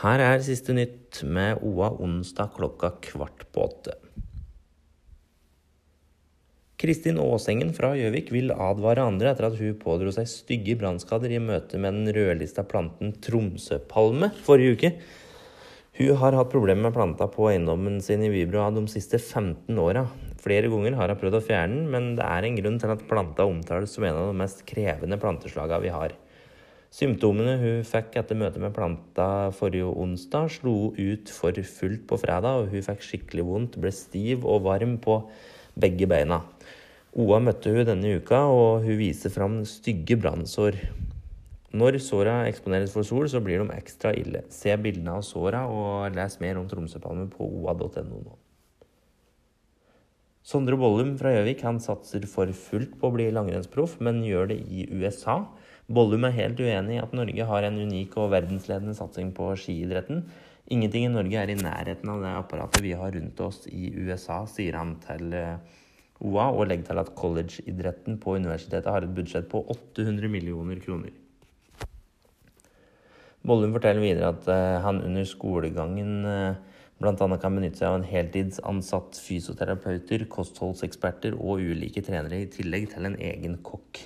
Her er siste nytt med OA onsdag klokka kvart på åtte. Kristin Aasengen fra Gjøvik vil advare andre etter at hun pådro seg stygge brannskader i møte med den rødlista planten tromsøpalme forrige uke. Hun har hatt problemer med planta på eiendommen sin i Vibroa de siste 15 åra. Flere ganger har hun prøvd å fjerne den, men det er en grunn til at planta omtales som en av de mest krevende planteslagene vi har. Symptomene hun fikk etter møtet med planta forrige onsdag, slo ut for fullt på fredag, og hun fikk skikkelig vondt, ble stiv og varm på begge beina. OA møtte hun denne uka, og hun viser fram stygge brannsår. Når såra eksponeres for sol, så blir de ekstra ille. Se bildene av såra og les mer om Tromsøpalme på oa.no nå. Sondre Bollum fra Gjøvik satser for fullt på å bli langrennsproff, men gjør det i USA. Bollum er helt uenig i at Norge har en unik og verdensledende satsing på skiidretten. Ingenting i Norge er i nærheten av det apparatet vi har rundt oss i USA, sier han til eh, OA, og legger til at collegeidretten på universitetet har et budsjett på 800 millioner kroner. Bollum forteller videre at uh, han under skolegangen uh, bl.a. kan benytte seg av en heltidsansatt fysioterapeuter, kostholdseksperter og ulike trenere, i tillegg til en egen kokk.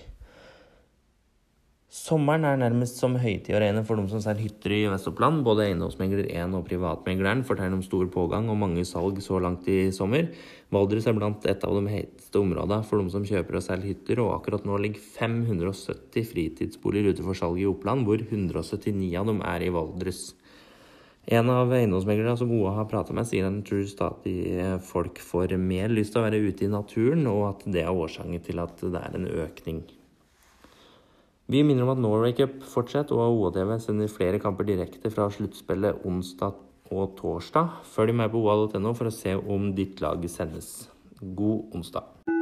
Sommeren er nærmest som høytid å regne for de som selger hytter i Vest-Oppland. Både eiendomsmegler 1 og privatmegleren forteller om stor pågang og mange salg så langt i sommer. Valdres er blant et av de heteste områdene for de som kjøper og selger hytter, og akkurat nå ligger 570 fritidsboliger ute for salg i Oppland, hvor 179 av dem er i Valdres. En av eiendomsmeglerne som OA har prata med, sier han tror stadig folk får mer lyst til å være ute i naturen, og at det er årsaken til at det er en økning. Vi minner om at Norway Cup fortsetter, og OA-TV sender flere kamper direkte fra sluttspillet onsdag og torsdag. Følg med på oa.no for å se om ditt lag sendes. God onsdag.